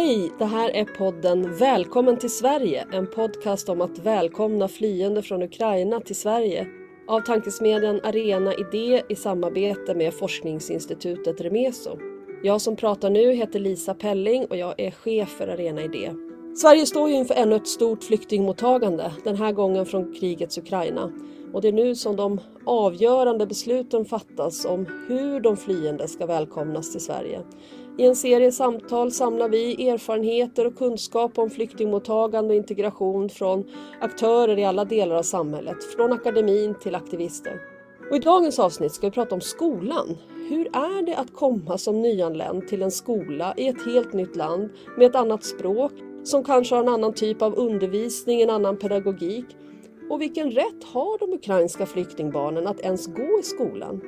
Hej! Det här är podden Välkommen till Sverige, en podcast om att välkomna flyende från Ukraina till Sverige av tankesmedjan Arena Idé i samarbete med forskningsinstitutet Remeso. Jag som pratar nu heter Lisa Pelling och jag är chef för Arena Idé. Sverige står ju inför ännu ett stort flyktingmottagande, den här gången från krigets Ukraina. Och det är nu som de avgörande besluten fattas om hur de flyende ska välkomnas till Sverige. I en serie samtal samlar vi erfarenheter och kunskap om flyktingmottagande och integration från aktörer i alla delar av samhället, från akademin till aktivister. Och I dagens avsnitt ska vi prata om skolan. Hur är det att komma som nyanländ till en skola i ett helt nytt land med ett annat språk, som kanske har en annan typ av undervisning, en annan pedagogik? Och vilken rätt har de ukrainska flyktingbarnen att ens gå i skolan?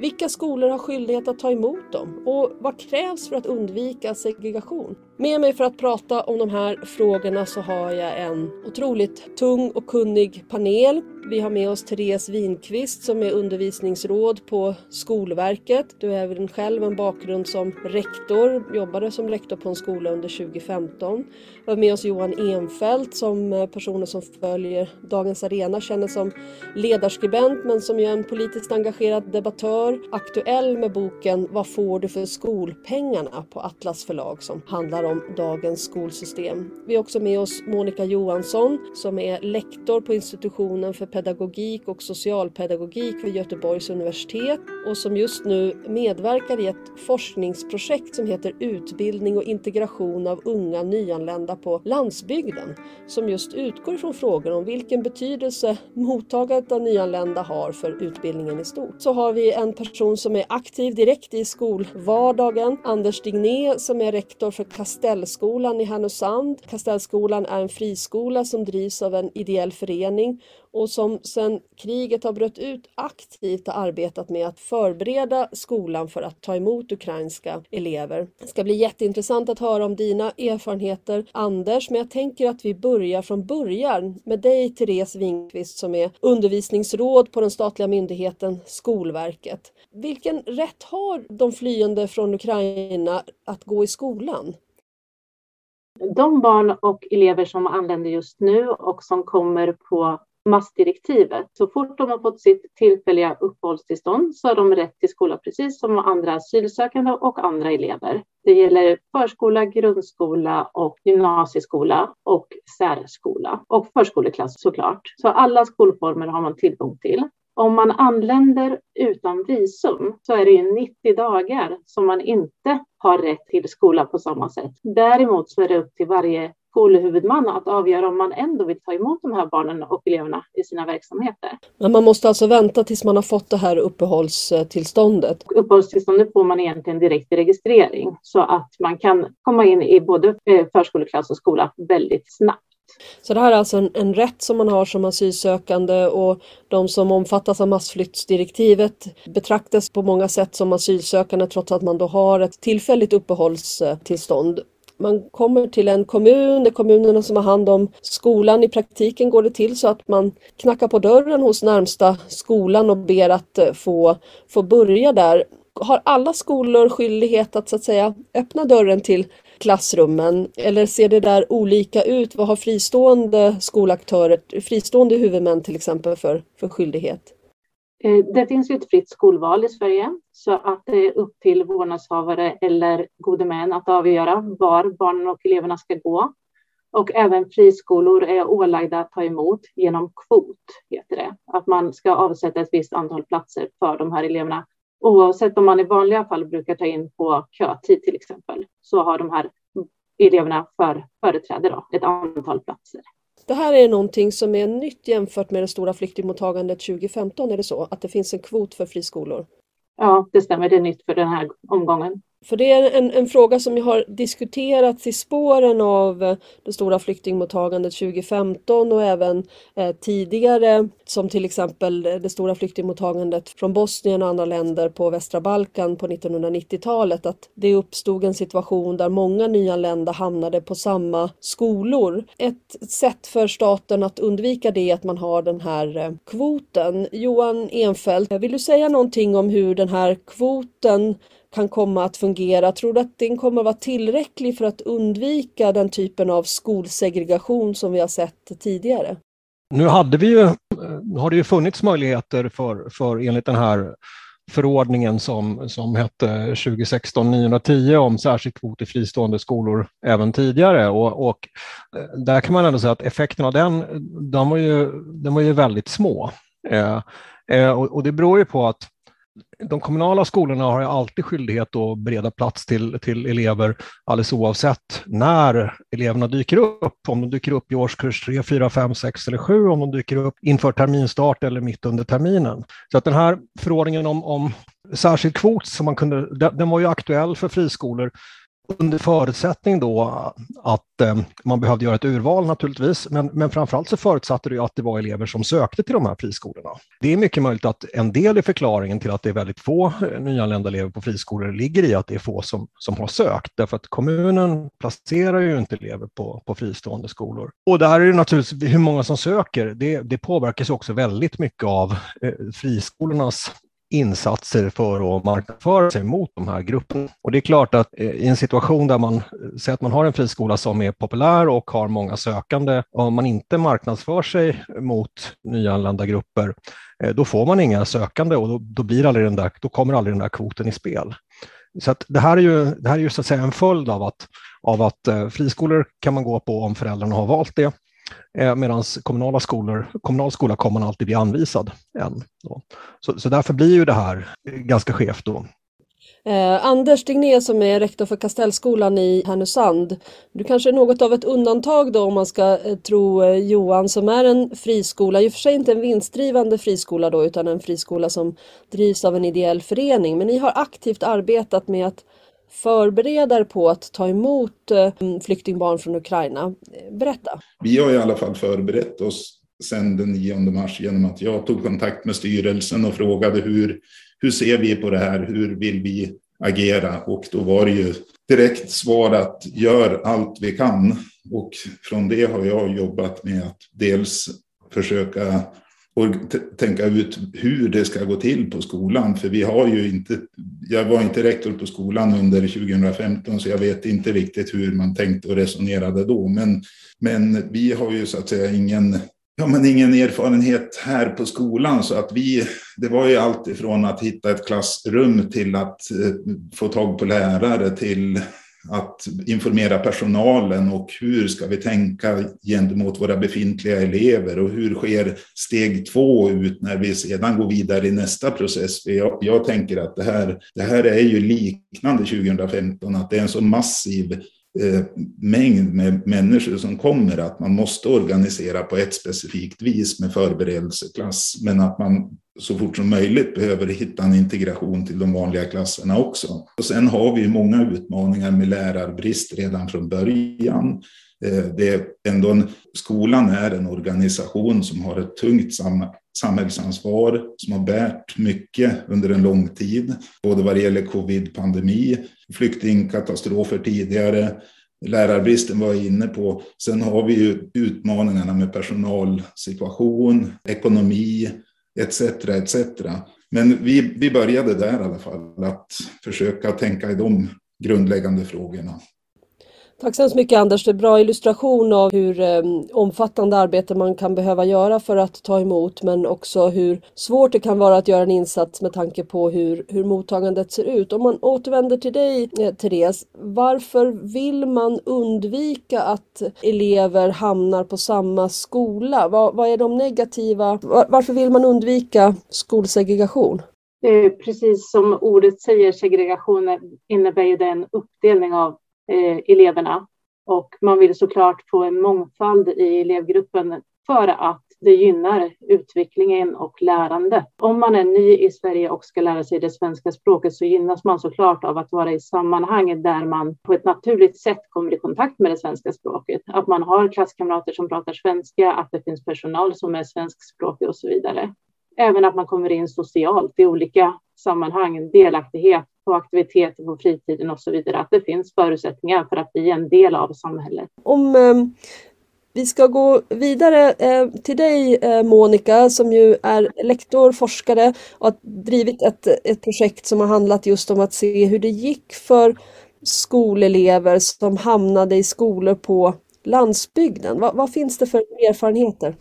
Vilka skolor har skyldighet att ta emot dem? Och vad krävs för att undvika segregation? Med mig för att prata om de här frågorna så har jag en otroligt tung och kunnig panel. Vi har med oss Therese Winqvist som är undervisningsråd på Skolverket. Du har även själv en bakgrund som rektor, jobbade som rektor på en skola under 2015. Vi har med oss Johan Enfeldt som eh, personer som följer Dagens Arena känner som ledarskribent men som är en politiskt engagerad debattör. Aktuell med boken Vad får du för skolpengarna på Atlas förlag som handlar om dagens skolsystem. Vi har också med oss Monica Johansson som är lektor på institutionen för pedagogik och socialpedagogik vid Göteborgs universitet och som just nu medverkar i ett forskningsprojekt som heter Utbildning och integration av unga nyanlända på landsbygden som just utgår ifrån frågor om vilken betydelse mottagandet av nyanlända har för utbildningen i stort. Så har vi en person som är aktiv direkt i skolvardagen, Anders Digné som är rektor för Kastellskolan i Härnösand. Kastellskolan är en friskola som drivs av en ideell förening och som sedan kriget har brött ut aktivt har arbetat med att förbereda skolan för att ta emot ukrainska elever. Det ska bli jätteintressant att höra om dina erfarenheter Anders, men jag tänker att vi börjar från början med dig Therese Winkvist som är undervisningsråd på den statliga myndigheten Skolverket. Vilken rätt har de flyende från Ukraina att gå i skolan? De barn och elever som anländer just nu och som kommer på massdirektivet. Så fort de har fått sitt tillfälliga uppehållstillstånd så har de rätt till skola precis som andra asylsökande och andra elever. Det gäller förskola, grundskola och gymnasieskola och särskola och förskoleklass såklart. Så alla skolformer har man tillgång till. Om man anländer utan visum så är det ju 90 dagar som man inte har rätt till skola på samma sätt. Däremot så är det upp till varje skolhuvudman att avgöra om man ändå vill ta emot de här barnen och eleverna i sina verksamheter. Men man måste alltså vänta tills man har fått det här uppehållstillståndet? Uppehållstillståndet får man egentligen direkt i registrering så att man kan komma in i både eh, förskoleklass och skola väldigt snabbt. Så det här är alltså en, en, rätt som man har som asylsökande och de som omfattas av massflyktsdirektivet betraktas på många sätt som asylsökande trots att man då har ett tillfälligt uppehållstillstånd. Man kommer till en kommun, det är kommunerna som har hand om skolan. I praktiken går det till så att man knackar på dörren hos närmsta skolan och ber att eh, få, få börja där. Har alla skolor skyldighet att så att säga öppna dörren till klassrummen? Eller ser det där olika ut? Vad har fristående skolaktörer, fristående huvudmän till exempel för, för skyldighet? Eh, det finns ju ett fritt skolval i Sverige så att det är upp till vårdnadshavare eller gode män att avgöra var barnen och eleverna ska gå. Och även friskolor är ålagda att ta emot genom kvot, heter det. Att man ska avsätta ett visst antal platser för de här eleverna. Oavsett om man i vanliga fall brukar ta in på kötid till exempel, så har de här eleverna för, företräde då, ett antal platser. Det här är någonting som är nytt jämfört med det stora flyktingmottagandet 2015, är det så? Att det finns en kvot för friskolor? Ja, det stämmer. Det är nytt för den här omgången. För det är en, en fråga som har diskuterats i spåren av eh, det stora flyktingmottagandet 2015 och även eh, tidigare som till exempel eh, det stora flyktingmottagandet från Bosnien och andra länder på västra Balkan på 1990-talet att det uppstod en situation där många nyanlända hamnade på samma skolor. Ett sätt för staten att undvika det är att man har den här eh, kvoten. Johan Enfeldt, vill du säga någonting om hur den här kvoten kan komma att fungera? Tror du att den kommer att vara tillräcklig för att undvika den typen av skolsegregation som vi har sett tidigare? Nu hade vi ju, har det ju funnits möjligheter för, för enligt den här förordningen som, som hette 2016 910 om särskild kvot i fristående skolor även tidigare. Och, och eh, där kan man ändå säga att effekten av den, den var ju, den var ju väldigt små. Eh, eh, och, och, det beror ju på att de kommunala skolorna har ju alltid skyldighet att bereda plats till, till elever alldeles oavsett när eleverna dyker upp. Om de dyker upp i årskurs 3, 4, 5, 6 eller 7, om de dyker upp inför terminstart eller mitt under terminen. Så att den här förordningen om, om särskild kvot, som man kunde, den var ju aktuell för friskolor under förutsättning då att eh, man behövde göra ett urval naturligtvis, men, men framförallt så förutsatte det att det var elever som sökte till de här friskolorna. Det är mycket möjligt att en del i förklaringen till att det är väldigt få eh, nyanlända elever på friskolor ligger i att det är få som, som har sökt, därför att kommunen placerar ju inte elever på, på fristående skolor. Och där är det naturligtvis hur många som söker, det, det påverkas också väldigt mycket av eh, friskolornas insatser för att marknadsföra sig mot de här grupperna. Och det är klart att eh, i en situation där man säger att man har en friskola som är populär och har många sökande, om man inte marknadsför sig mot nyanlända grupper, eh, då får man inga sökande och då, då, blir aldrig den där, då kommer aldrig den där kvoten i spel. Så det här är ju, det här är ju så att säga en följd av att, av att eh, friskolor kan man gå på om föräldrarna har valt det Eh, Medan kommunala skolor, kommunal skola kommer man alltid bli anvisad än. Så, så därför blir ju det här ganska skevt då. Eh, Anders Digné som är rektor för Kastellskolan i Härnösand. Du kanske är något av ett undantag då om man ska eh, tro eh, Johan som är en friskola, i och för sig inte en vinstdrivande friskola då utan en friskola som drivs av en ideell förening. Men ni har aktivt arbetat med att förbereder på att ta emot eh, flyktingbarn från Ukraina. Berätta. Vi har i alla fall förberett oss sedan den 9 mars genom att jag tog kontakt med styrelsen och frågade hur, hur ser vi på det här? Hur vill vi agera? Och då var det ju direkt svar att gör allt vi kan. Och från det har jag jobbat med att dels försöka och tänka ut hur det ska gå till på skolan. För vi har ju inte, jag var inte rektor på skolan under 2015 så jag vet inte riktigt hur man tänkte och resonerade då. Men, men vi har ju så att säga ingen, ja, men ingen erfarenhet här på skolan så att vi, det var ju allt ifrån att hitta ett klassrum till att eh, få tag på lärare till att informera personalen och hur ska vi tänka gentemot våra befintliga elever och hur sker steg två ut när vi sedan går vidare i nästa process. För jag, jag tänker att det här, det här är ju liknande 2015, att det är en så massiv Eh, mängd med människor som kommer att man måste organisera på ett specifikt vis med förberedelseklass, men att man så fort som möjligt behöver hitta en integration till de vanliga klasserna också. Och sen har vi många utmaningar med lärarbrist redan från början. Eh, det är ändå en, skolan är en organisation som har ett tungt sam, samhällsansvar, som har bärt mycket under en lång tid, både vad det gäller covid-pandemi, flyktingkatastrofer tidigare, lärarbristen var jag inne på. Sen har vi ju utmaningarna med personalsituation, ekonomi, etc. etc. Men vi, vi började där i alla fall, att försöka tänka i de grundläggande frågorna. Tack så hemskt mycket Anders, det är bra illustration av hur eh, omfattande arbete man kan behöva göra för att ta emot men också hur svårt det kan vara att göra en insats med tanke på hur, hur mottagandet ser ut. Om man återvänder till dig eh, Therese, varför vill man undvika att elever hamnar på samma skola? Vad, vad är de negativa, var, varför vill man undvika skolsegregation? Eh, precis som ordet säger, segregation innebär ju den uppdelning av Eh, eleverna. Och man vill såklart få en mångfald i elevgruppen för att det gynnar utvecklingen och lärande. Om man är ny i Sverige och ska lära sig det svenska språket så gynnas man såklart av att vara i sammanhang där man på ett naturligt sätt kommer i kontakt med det svenska språket. Att man har klasskamrater som pratar svenska, att det finns personal som är svenskspråkig och så vidare. Även att man kommer in socialt i olika sammanhang, delaktighet på aktiviteter på fritiden och så vidare, att det finns förutsättningar för att bli en del av samhället. Om eh, Vi ska gå vidare eh, till dig eh, Monica som ju är lektor, forskare och har drivit ett, ett projekt som har handlat just om att se hur det gick för skolelever som hamnade i skolor på landsbygden. Va, vad finns det för erfarenheter?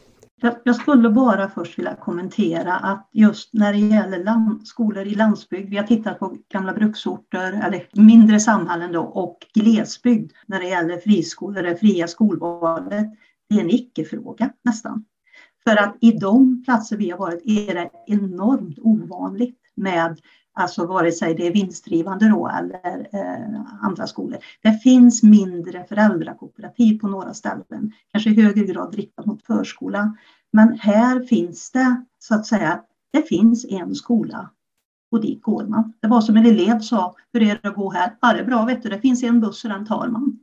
Jag skulle bara först vilja kommentera att just när det gäller land, skolor i landsbygd, vi har tittat på gamla bruksorter eller mindre samhällen då, och glesbygd när det gäller friskolor, det fria skolvalet. Det är en icke-fråga nästan. För att i de platser vi har varit är det enormt ovanligt med Alltså vare sig det är vinstdrivande då eller eh, andra skolor. Det finns mindre föräldrakooperativ på några ställen, kanske i högre grad riktat mot förskola. Men här finns det så att säga, det finns en skola och dit går man. Det var som en elev sa, hur är det att gå här? Ja, det är bra, vet du, det finns en buss och den tar man.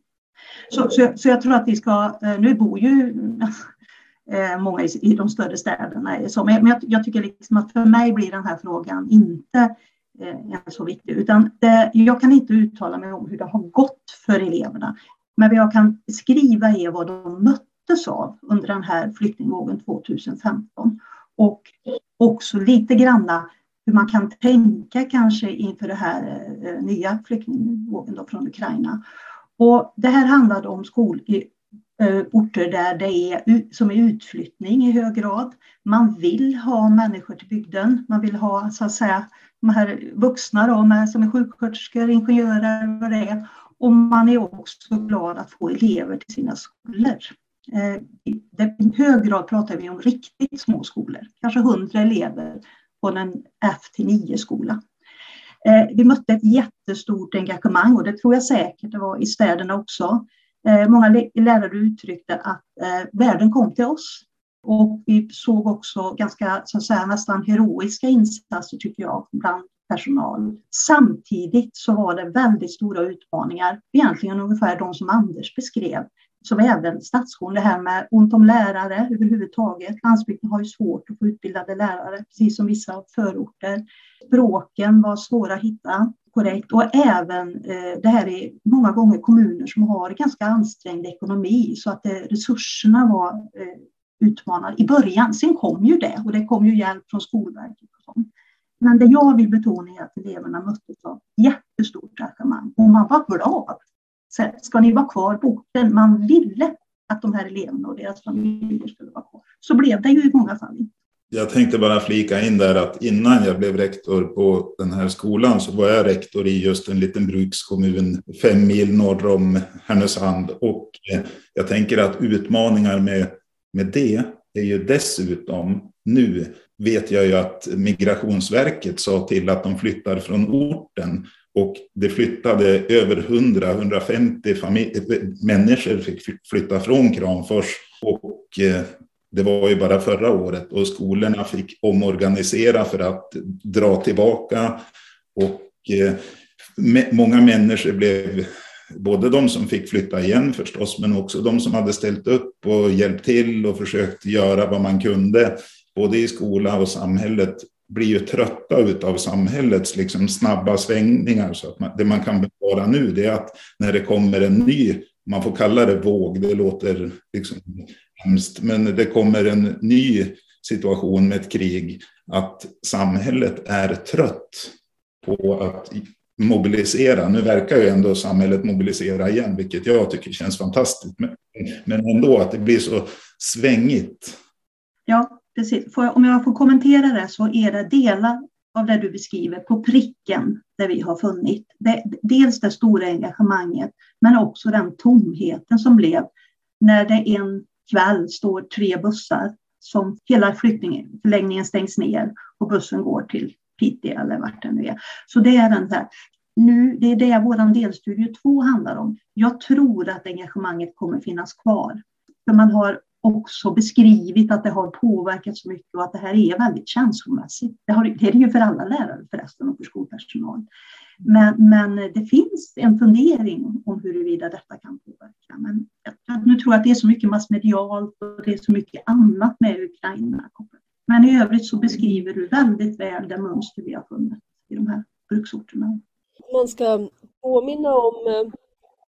Så, så, så jag tror att vi ska, eh, nu bor ju eh, många i, de större städerna, men jag, jag tycker liksom att för mig blir den här frågan inte Eh, är så viktig. Utan det, jag kan inte uttala mig om hur det har gått för eleverna. Men vad jag kan skriva är vad de möttes av under den här flyktingvågen 2015. Och också lite granna hur man kan tänka kanske inför den här eh, nya flyktingvågen då från Ukraina. Och det här handlade om skol, Eh, orter där det är som är utflyttning i hög grad. Man vill ha människor till bygden. Man vill ha så att säga de här vuxna då, med, som är sjuksköterskor, ingenjörer och det är. Och man är också glad att få elever till sina skolor. Eh, I hög grad pratar vi om riktigt små skolor, kanske 100 elever på en F-9-skola. Eh, vi mötte ett jättestort engagemang och det tror jag säkert det var i städerna också. Eh, många lärare uttryckte att eh, världen kom till oss. Och vi såg också ganska, så att säga, nästan heroiska insatser tycker jag bland personal. Samtidigt så var det väldigt stora utmaningar, egentligen ungefär de som Anders beskrev, som även statsskolan, det här med ont om lärare överhuvudtaget. Landsbygden har ju svårt att få utbildade lärare, precis som vissa förorter. Språken var svåra att hitta korrekt och även eh, det här är många gånger kommuner som har ganska ansträngd ekonomi så att eh, resurserna var eh, i början. Sen kom ju det och det kom ju hjälp från Skolverket. Och sånt. Men det jag vill betona är att eleverna möttes av jättestort engagemang och man var glad. Så ska ni vara kvar på orten? Man ville att de här eleverna och deras familjer skulle vara kvar. Så blev det ju i många fall jag tänkte bara flika in där att innan jag blev rektor på den här skolan så var jag rektor i just en liten brukskommun fem mil norr om Härnösand. Och eh, jag tänker att utmaningar med med det är ju dessutom, nu vet jag ju att Migrationsverket sa till att de flyttar från orten och det flyttade över 100-150 människor fick flytta från Kramfors. Och eh, det var ju bara förra året och skolorna fick omorganisera för att dra tillbaka. Och eh, många människor blev både de som fick flytta igen förstås, men också de som hade ställt upp och hjälpt till och försökt göra vad man kunde, både i skola och samhället, blir ju trötta av samhällets liksom snabba svängningar. Så att man, det man kan bevara nu det är att när det kommer en ny, man får kalla det våg, det låter liksom hemskt, men det kommer en ny situation med ett krig, att samhället är trött på att mobilisera. Nu verkar ju ändå samhället mobilisera igen, vilket jag tycker känns fantastiskt. Men, men ändå att det blir så svängigt. Ja, precis. Jag, om jag får kommentera det så är det delar av det du beskriver på pricken där vi har funnit. Det, dels det stora engagemanget, men också den tomheten som blev när det en kväll står tre bussar som hela flyktingförläggningen stängs ner och bussen går till Piteå eller vart det nu är. Så det är den här. Nu, det är det vår delstudie två handlar om. Jag tror att engagemanget kommer finnas kvar. För man har också beskrivit att det har påverkat så mycket och att det här är väldigt känslomässigt. Det, har, det är det ju för alla lärare förresten och för skolpersonal. Men, men det finns en fundering om huruvida detta kan påverka. Men jag, nu tror jag att det är så mycket massmedialt och det är så mycket annat med Ukraina men i övrigt så beskriver du väldigt väl det mönster vi har funnit i de här bruksorterna. Man ska påminna om, eh,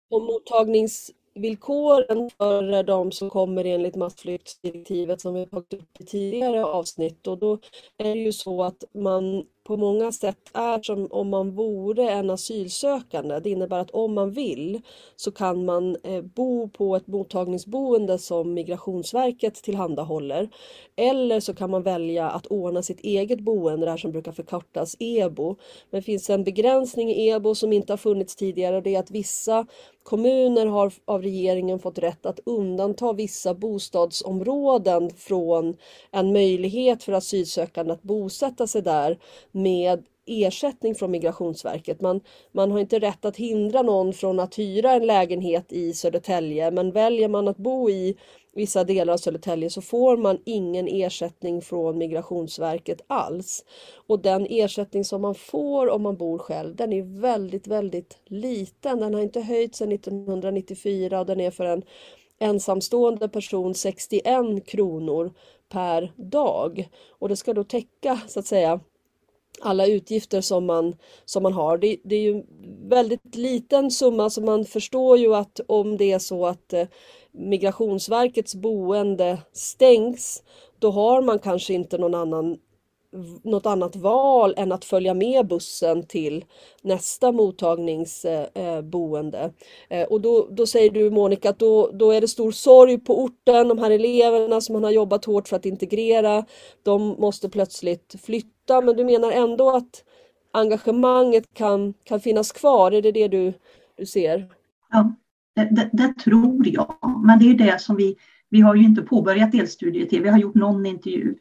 om mottagnings villkoren för de som kommer enligt massflyktsdirektivet som vi har tagit upp i tidigare avsnitt. Och då är det ju så att man på många sätt är som om man vore en asylsökande. Det innebär att om man vill så kan man eh, bo på ett mottagningsboende som Migrationsverket tillhandahåller. Eller så kan man välja att ordna sitt eget boende, det här som brukar förkortas EBO. Men det finns en begränsning i EBO som inte har funnits tidigare och det är att vissa kommuner har av regeringen fått rätt att undanta vissa bostadsområden från en möjlighet för asylsökande att bosätta sig där med ersättning från Migrationsverket. Man, man har inte rätt att hindra någon från att hyra en lägenhet i Södertälje men väljer man att bo i vissa delar av Södertälje så får man ingen ersättning från Migrationsverket alls. Och den ersättning som man får om man bor själv den är väldigt, väldigt liten. Den har inte höjts sedan 1994 och den är för en ensamstående person 61 kronor per dag. Och det ska då täcka så att säga alla utgifter som man, som man har. Det, det är ju väldigt liten summa så man förstår ju att om det är så att eh, Migrationsverkets boende stängs då har man kanske inte någon annan något annat val än att följa med bussen till nästa mottagningsboende. Eh, eh, eh, och då, då säger du Monica att då, då är det stor sorg på orten. De här eleverna som man har jobbat hårt för att integrera, de måste plötsligt flytta. Men du menar ändå att engagemanget kan, kan finnas kvar? Är det det du, du ser? Ja, det, det, det tror jag. Men det är det som vi, vi har ju inte påbörjat delstudier till. Vi har gjort någon intervju.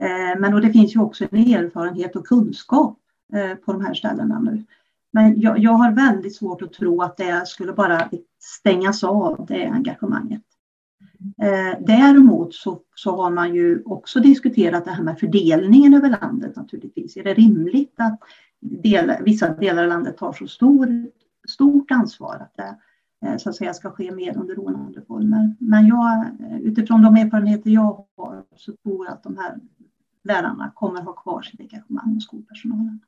Eh, men och det finns ju också en erfarenhet och kunskap eh, på de här ställena nu. Men jag, jag, har väldigt svårt att tro att det skulle bara stängas av, det engagemanget. Eh, däremot så, så har man ju också diskuterat det här med fördelningen över landet naturligtvis. Är det rimligt att del, vissa delar av landet tar så stor, stort ansvar att det eh, så att säga ska ske mer under ordnade former? Men jag, utifrån de erfarenheter jag har så tror jag att de här lärarna kommer ha kvar sitt engagemang med skolpersonalen.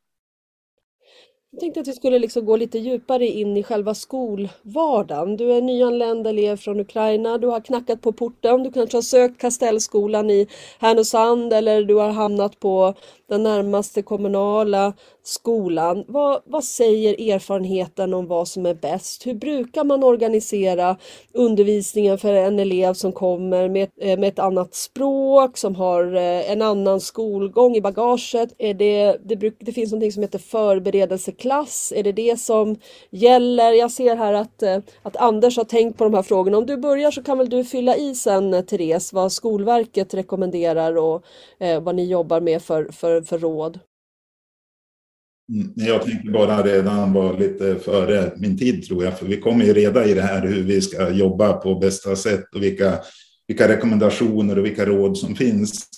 Jag tänkte att vi skulle liksom gå lite djupare in i själva skolvardagen. Du är nyanländ elev från Ukraina, du har knackat på porten, du kanske har sökt Kastellskolan i Härnösand eller du har hamnat på den närmaste kommunala skolan. Vad, vad säger erfarenheten om vad som är bäst? Hur brukar man organisera undervisningen för en elev som kommer med, eh, med ett annat språk, som har eh, en annan skolgång i bagaget? Är det, det, bruk, det finns något som heter förberedelseklass. Är det det som gäller? Jag ser här att, eh, att Anders har tänkt på de här frågorna. Om du börjar så kan väl du fylla i sen, Therese, vad Skolverket rekommenderar och eh, vad ni jobbar med för, för för råd? Mm, jag tänkte bara redan vara lite före min tid tror jag, för vi kommer ju reda i det här hur vi ska jobba på bästa sätt och vilka, vilka rekommendationer och vilka råd som finns.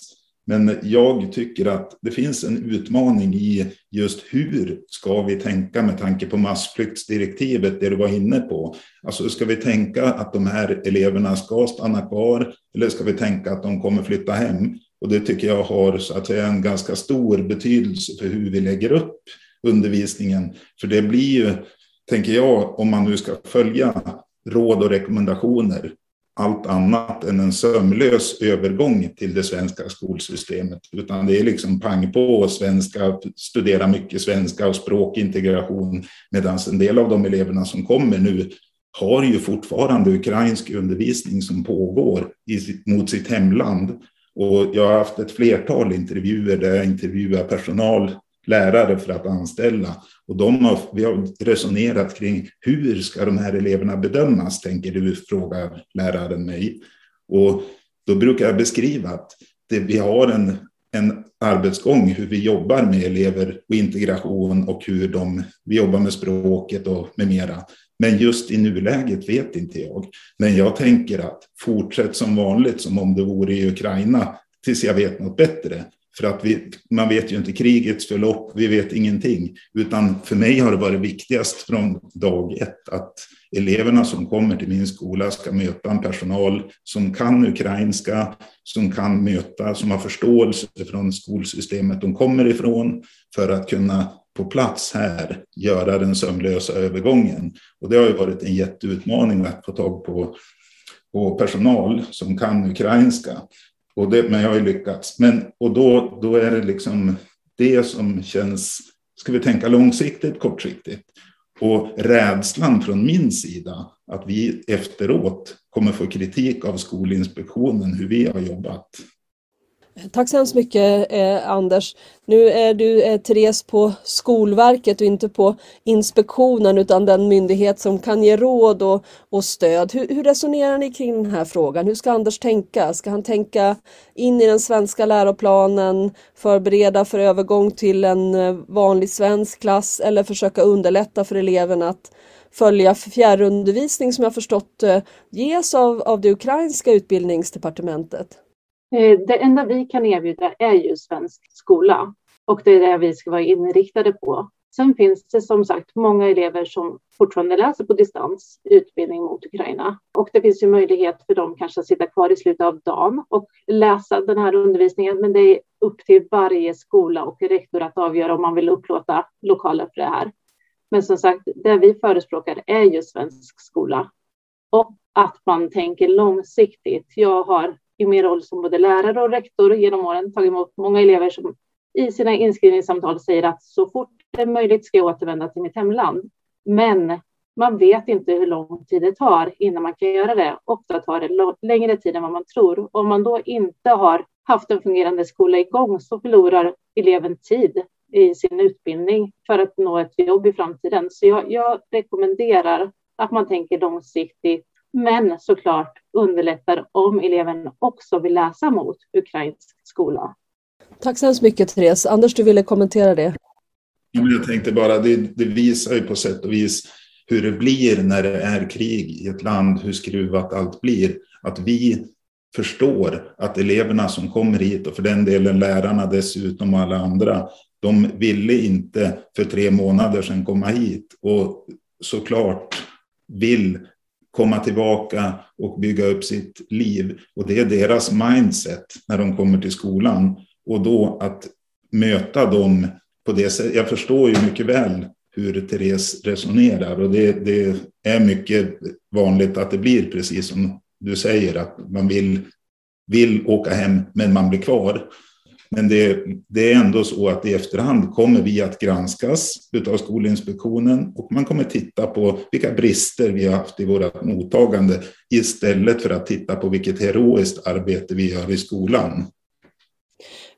Men jag tycker att det finns en utmaning i just hur ska vi tänka med tanke på massflyktsdirektivet, det du var inne på. Alltså ska vi tänka att de här eleverna ska stanna kvar eller ska vi tänka att de kommer flytta hem? Och det tycker jag har så att säga, en ganska stor betydelse för hur vi lägger upp undervisningen. För det blir ju, tänker jag, om man nu ska följa råd och rekommendationer, allt annat än en sömlös övergång till det svenska skolsystemet. Utan det är liksom pang på svenska, studera mycket svenska och språkintegration. Medan en del av de eleverna som kommer nu har ju fortfarande ukrainsk undervisning som pågår i, mot sitt hemland. Och jag har haft ett flertal intervjuer där jag intervjuar personal, lärare för att anställa. Och de har, vi har resonerat kring hur ska de här eleverna bedömas, tänker du, frågar läraren mig. Och då brukar jag beskriva att det, vi har en, en arbetsgång, hur vi jobbar med elever och integration och hur de, vi jobbar med språket och med mera. Men just i nuläget vet inte jag. Men jag tänker att fortsätt som vanligt som om det vore i Ukraina tills jag vet något bättre. För att vi, man vet ju inte krigets förlopp, vi vet ingenting. Utan för mig har det varit viktigast från dag ett att eleverna som kommer till min skola ska möta en personal som kan ukrainska, som kan möta, som har förståelse från skolsystemet de kommer ifrån för att kunna på plats här göra den sömlösa övergången. Och det har ju varit en jätteutmaning att få tag på, på personal som kan ukrainska. Och det, men jag har ju lyckats. Men, och då, då är det liksom det som känns, ska vi tänka långsiktigt, kortsiktigt. Och rädslan från min sida att vi efteråt kommer få kritik av Skolinspektionen hur vi har jobbat. Tack så hemskt mycket eh, Anders. Nu är du eh, Therese på Skolverket och inte på Inspektionen utan den myndighet som kan ge råd och, och stöd. Hur, hur, resonerar ni kring den här frågan? Hur ska Anders tänka? Ska han tänka in i den svenska läroplanen, förbereda för övergång till en eh, vanlig svensk klass eller försöka underlätta för eleverna att följa fjärrundervisning som jag förstått eh, ges av, av det ukrainska utbildningsdepartementet? Eh, det enda vi kan erbjuda är ju svensk skola och det är det vi ska vara inriktade på. Sen finns det som sagt många elever som fortfarande läser på distans utbildning mot Ukraina och det finns ju möjlighet för dem kanske att sitta kvar i slutet av dagen och läsa den här undervisningen. Men det är upp till varje skola och rektor att avgöra om man vill upplåta lokaler för det här. Men som sagt, det vi förespråkar är ju svensk skola och att man tänker långsiktigt. Jag har i min roll som både lärare och rektor genom åren tagit emot många elever som i sina inskrivningssamtal säger att så fort det är möjligt ska jag återvända till mitt hemland. Men man vet inte hur lång tid det tar innan man kan göra det. Ofta tar det längre tid än vad man tror. Om man då inte har haft en fungerande skola igång så förlorar eleven tid i sin utbildning för att nå ett jobb i framtiden. Så jag, jag rekommenderar att man tänker långsiktigt men såklart underlättar om eleven också vill läsa mot ukrainsk skola. Tack så hemskt mycket Therese. Anders, du ville kommentera det? Jag tänkte bara, det, det visar ju på sätt och vis hur det blir när det är krig i ett land, hur skruvat allt blir. Att vi förstår att eleverna som kommer hit och för den delen lärarna dessutom och alla andra, de ville inte för tre månader sedan komma hit och såklart vill komma tillbaka och bygga upp sitt liv. Och det är deras mindset när de kommer till skolan. Och då att möta dem på det sättet. Jag förstår ju mycket väl hur Therese resonerar och det, det, är mycket vanligt att det blir precis som du säger att man vill, vill åka hem men man blir kvar. Men det, det, är ändå så att i efterhand kommer vi att granskas av Skolinspektionen och man kommer titta på vilka brister vi har haft i vårt mottagande istället för att titta på vilket heroiskt arbete vi gör i skolan.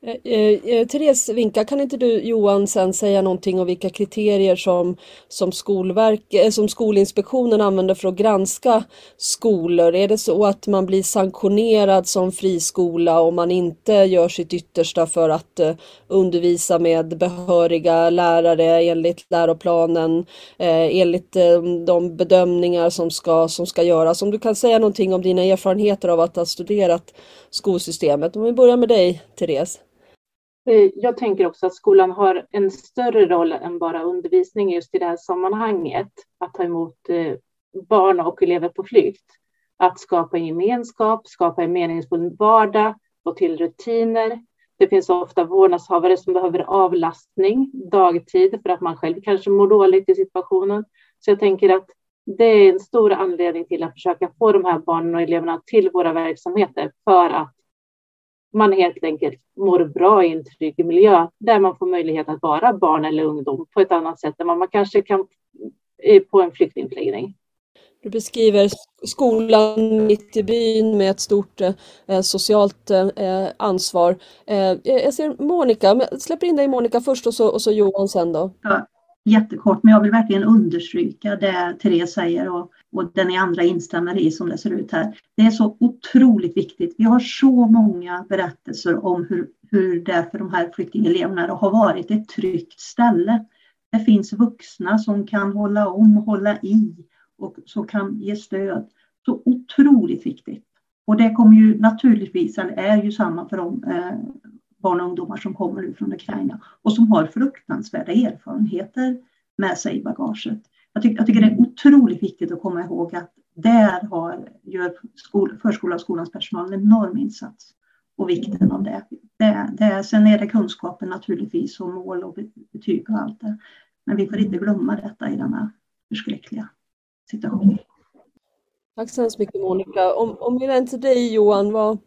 Eh, eh, eh, Therese Vinka, kan inte du Johan sen säga någonting om vilka kriterier som, som, skolverk, eh, som Skolinspektionen använder för att granska skolor? Är det så att man blir sanktionerad som friskola om man inte gör sitt yttersta för att undervisa med behöriga lärare enligt läroplanen, enligt de bedömningar som ska, som ska göras? Om du kan säga någonting om dina erfarenheter av att ha studerat skolsystemet. Om vi börjar med dig, Therese. Eh, jag tänker också att skolan har en större roll än bara undervisning just i det här sammanhanget. Att ta emot eh, barn och elever på flykt. Att skapa en gemenskap, skapa en meningsfull vardag, få till rutiner. Det finns ofta vårdnadshavare som behöver avlastning dagtid för att man själv kanske mår dåligt i situationen. Så jag tänker att det är en stor anledning till att försöka få de här barnen och eleverna till våra verksamheter för att man helt enkelt mår bra i en trygg miljö där man får möjlighet att vara barn eller ungdom på ett annat sätt än vad man kanske kan på en flyktingförläggning. Du beskriver skolan mitt i byn med ett stort eh, socialt eh, ansvar. Eh, jag ser Monica, jag släpper in dig Monica först och så, och så Johan sen då. Ja, jättekort, men jag vill verkligen understryka det Therese säger och, och det ni andra instämmer i som det ser ut här. Det är så otroligt viktigt. Vi har så många berättelser om hur, hur det för de här flyktingeleverna har varit ett tryggt ställe. Det finns vuxna som kan hålla om, hålla i och som kan ge stöd. Så otroligt viktigt. Och det kommer ju naturligtvis, eller är ju samma för de eh, barn och ungdomar som kommer ut från Ukraina och som har fruktansvärda erfarenheter med sig i bagaget. Jag, tycker, jag tycker det är otroligt viktigt att komma ihåg att där har, gör skol, förskola och skolans personal en enorm insats och vikten av det. det, det, sen är det kunskapen naturligtvis och mål och betyg och allt det. Men vi får inte glömma detta i denna förskräckliga situation. Tack så hemskt mycket Monica. Om, om vi vänder till dig Johan, vad,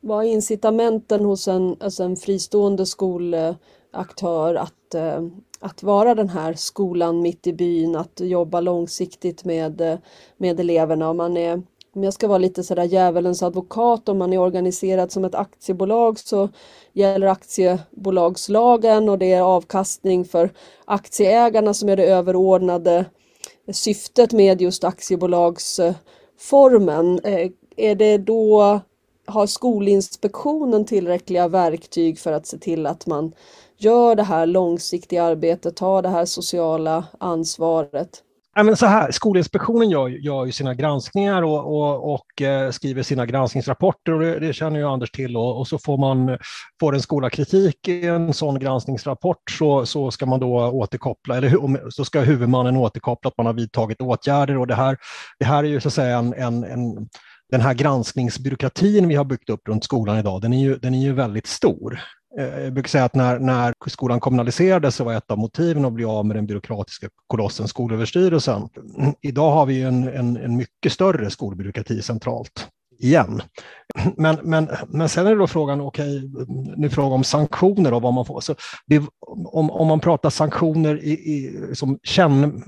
vad är incitamenten hos en, alltså en fristående skolaktör att, eh, att vara den här skolan mitt i byn, att jobba långsiktigt med, eh, med eleverna? Om, man är, om jag ska vara lite sådär djävulens advokat, om man är organiserad som ett aktiebolag så gäller aktiebolagslagen och det är avkastning för aktieägarna som är det överordnade syftet med just aktiebolagsformen. Eh, är det då har Skolinspektionen tillräckliga verktyg för att se till att man gör det här långsiktiga arbetet, tar det här sociala ansvaret? Även så här, Skolinspektionen gör, gör ju sina granskningar och, och, och eh, skriver sina granskningsrapporter och det, det, känner ju Anders till och, och så får man får en skola kritik i en sån granskningsrapport så, så ska man då återkoppla, eller så ska huvudmannen återkoppla att man har vidtagit åtgärder och det här, det här är ju så att säga en, en, en den här granskningsbyråkratin vi har byggt upp runt skolan idag, den är ju, den är ju väldigt stor. Eh, jag brukar säga att när, när skolan kommunaliserades så var ett av motiven att bli av med den byråkratiska kolossen Skolöverstyrelsen. Idag har vi en, en, en mycket större skolbyråkrati centralt igen. Men, men, men sen är det då frågan, okej, okay, nu frågar om sanktioner och vad man får. Så det, om, om man pratar sanktioner i, i, som känn,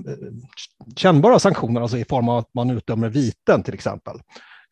kännbara sanktioner, alltså i form av att man utdömer viten till exempel,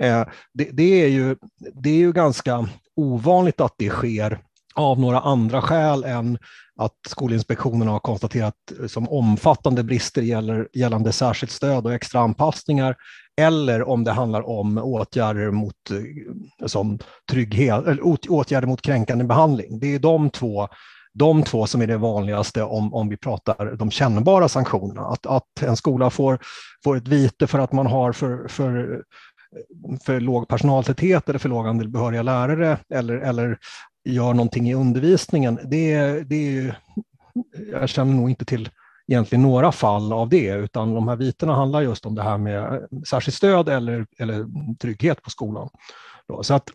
Eh, det, det, är ju, det är ju ganska ovanligt att det sker av några andra skäl än att Skolinspektionen har konstaterat som omfattande brister gäller, gällande särskilt stöd och extra anpassningar eller om det handlar om åtgärder mot, eh, som trygghet, eller åtgärder mot kränkande behandling. Det är de två, de två som är det vanligaste om, om vi pratar de kännbara sanktionerna. Att, att en skola får, får ett vite för att man har för, för för låg personaltäthet eller för låg andel behöriga lärare eller, eller gör någonting i undervisningen, det, det är jag känner nog inte till egentligen några fall av det, utan de här vitorna handlar just om det här med särskilt stöd eller, eller trygghet på skolan. Så att,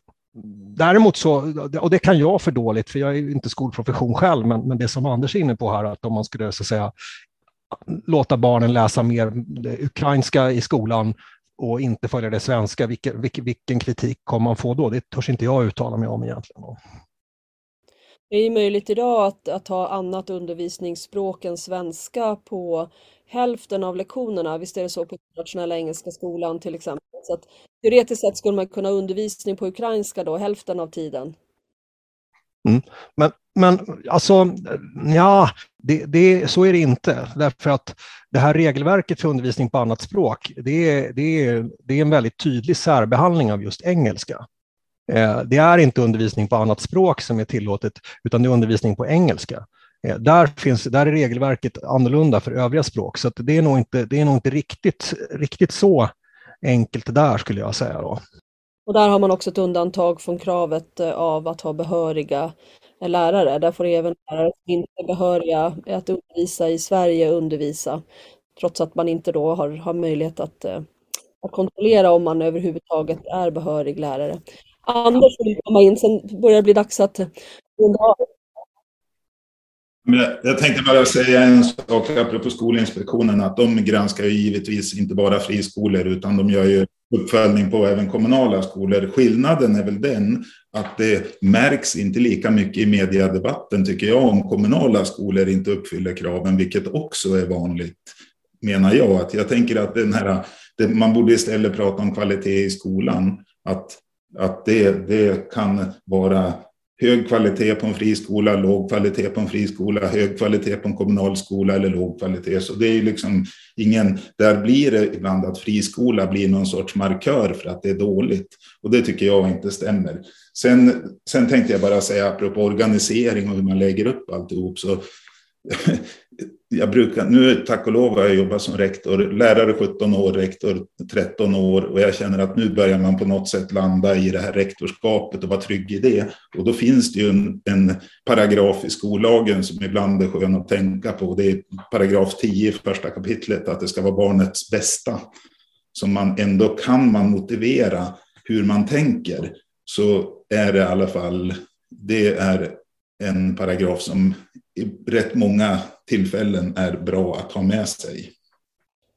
däremot så, och det kan jag för dåligt, för jag är inte skolprofession själv, men, men det som Anders är inne på här, att om man skulle så att säga, låta barnen läsa mer ukrainska i skolan och inte följa det svenska, vilken, vilken kritik kommer man få då? Det törs inte jag uttala mig om egentligen. Det är möjligt idag att, att ha annat undervisningsspråk än svenska på hälften av lektionerna. Visst är det så på internationella engelska skolan till exempel. Så att, teoretiskt sett skulle man kunna ha undervisning på ukrainska då hälften av tiden. Mm. Men, men alltså, ja, det, det, så är det inte. Därför att det här regelverket för undervisning på annat språk, det är, det är, det är en väldigt tydlig särbehandling av just engelska. Eh, det är inte undervisning på annat språk som är tillåtet, utan det är undervisning på engelska. Eh, där, finns, där är regelverket annorlunda för övriga språk, så det är nog inte, det är nog inte riktigt, riktigt så enkelt där skulle jag säga. Då. Och där har man också ett undantag från kravet eh, av att ha behöriga eh, lärare. Där får även lärare som inte är behöriga eh, att undervisa i Sverige undervisa, trots att man inte då har, har möjlighet att, att kontrollera om man överhuvudtaget är behörig lärare. Anders vill komma in, sen börjar det bli dags att jag tänkte bara säga en sak apropå Skolinspektionen, att de granskar ju givetvis inte bara friskolor, utan de gör ju uppföljning på även kommunala skolor. Skillnaden är väl den att det märks inte lika mycket i mediedebatten, tycker jag, om kommunala skolor inte uppfyller kraven, vilket också är vanligt, menar jag. Att jag tänker att den här, man borde istället prata om kvalitet i skolan, att, att det, det kan vara hög kvalitet på en friskola, låg kvalitet på en friskola, hög kvalitet på en kommunal skola eller låg kvalitet. Så det är ju liksom ingen, där blir det ibland att friskola blir någon sorts markör för att det är dåligt. Och det tycker jag inte stämmer. Sen, sen tänkte jag bara säga apropå organisering och hur man lägger upp alltihop. Så jag brukar, nu tack och lov har jag jobbat som rektor, lärare 17 år, rektor 13 år och jag känner att nu börjar man på något sätt landa i det här rektorskapet och vara trygg i det. Och då finns det ju en, en paragraf i skollagen som ibland är skön att tänka på. Det är paragraf 10 i första kapitlet, att det ska vara barnets bästa. Så man ändå kan man motivera hur man tänker så är det i alla fall det är en paragraf som i rätt många tillfällen är bra att ha med sig.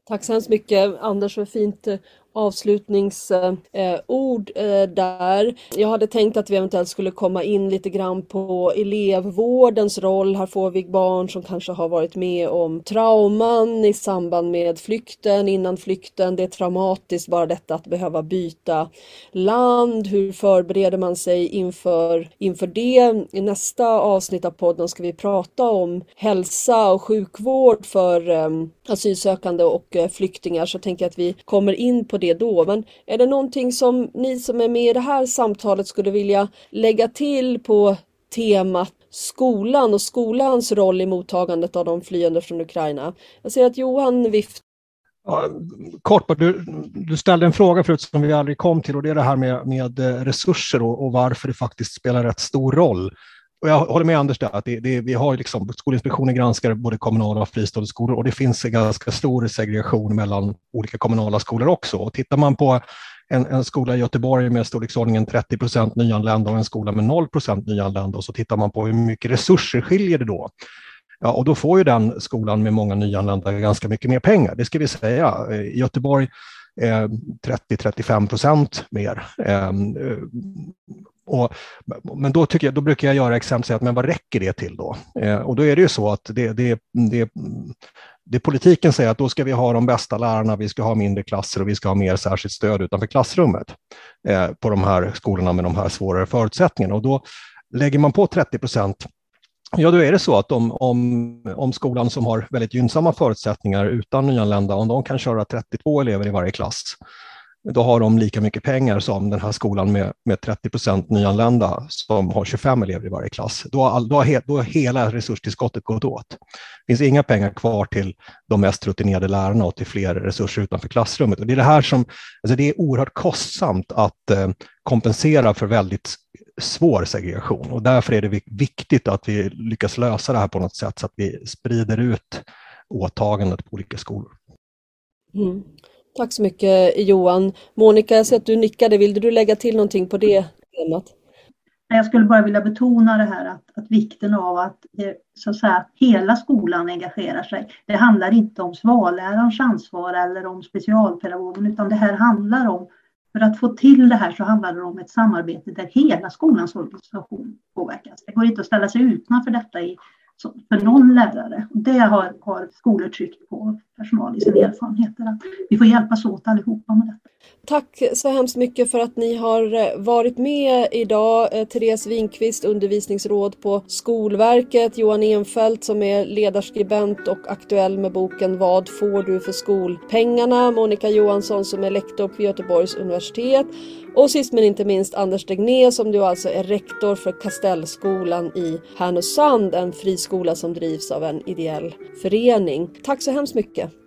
Tack så hemskt mycket Anders för fint eh, avslutningsord eh, där. Jag hade tänkt att vi eventuellt skulle komma in lite grann på elevvårdens roll. Här får vi barn som kanske har varit med om trauman i samband med flykten, innan flykten. Det är traumatiskt bara detta att behöva byta land. Hur förbereder man sig inför, inför det? I nästa avsnitt av podden ska vi prata om hälsa och sjukvård för um, asylsökande och uh, flyktingar så tänker jag att vi kommer in på det då. Men är det någonting som ni som är med i det här samtalet skulle vilja lägga till på temat skolan och skolans roll i mottagandet av de flyende från Ukraina? Jag ser att Johan viftar Ja, kort, du, du ställde en fråga förut som vi aldrig kom till och det är det här med, med resurser och, och varför det faktiskt spelar rätt stor roll och jag håller med Anders där, att det, det, vi har liksom, Skolinspektionen granskar både kommunala och fristående skolor och det finns en ganska stor segregation mellan olika kommunala skolor också. Och tittar man på en, en skola i Göteborg med storleksordningen 30 procent nyanlända och en skola med 0 procent nyanlända och så tittar man på hur mycket resurser skiljer det då. Ja, och då får ju den skolan med många nyanlända ganska mycket mer pengar, det ska vi säga. I Göteborg eh, 30-35 procent mer. Ehm, och, men då, tycker jag, då brukar jag göra exempel och säga, att, men vad räcker det till då? Eh, och då är det ju så att det, det, det, det politiken säger att då ska vi ha de bästa lärarna, vi ska ha mindre klasser och vi ska ha mer särskilt stöd utanför klassrummet eh, på de här skolorna med de här svårare förutsättningarna. Och då lägger man på 30 procent Ja, då är det så att om, om, om skolan som har väldigt gynnsamma förutsättningar utan nyanlända, om de kan köra 32 elever i varje klass, då har de lika mycket pengar som den här skolan med, med 30 procent nyanlända som har 25 elever i varje klass. Då har, då, har he, då har hela resurstillskottet gått åt. Det finns inga pengar kvar till de mest rutinerade lärarna och till fler resurser utanför klassrummet. Och det är det här som, alltså det är oerhört kostsamt att eh, kompensera för väldigt svår segregation och därför är det viktigt att vi lyckas lösa det här på något sätt så att vi sprider ut åtagandet på olika skolor. Mm. Tack så mycket Johan. Monica, jag ser att du nickade. Vill du lägga till någonting på det temat? Jag skulle bara vilja betona det här att, att vikten av att, eh, så att säga, hela skolan engagerar sig. Det handlar inte om svallärarens ansvar eller om specialpedagogen utan det här handlar om, för att få till det här så handlar det om ett samarbete där hela skolans organisation påverkas. Det går inte att ställa sig utanför detta i för någon lärare. Det har, har skolor tryckt på personal i sina erfarenheter. Att vi får hjälpas åt allihopa med detta. Tack så hemskt mycket för att ni har eh, varit med idag. Eh, Therese Winkvist, undervisningsråd på Skolverket, Johan Enfeldt som är ledarskribent och aktuell med boken Vad får du för skolpengarna? Monica Johansson som är lektor på Göteborgs universitet och sist men inte minst Anders Degné som du alltså är rektor för Kastellskolan i Härnösand, en friskola som drivs av en ideell förening. Tack så hemskt mycket!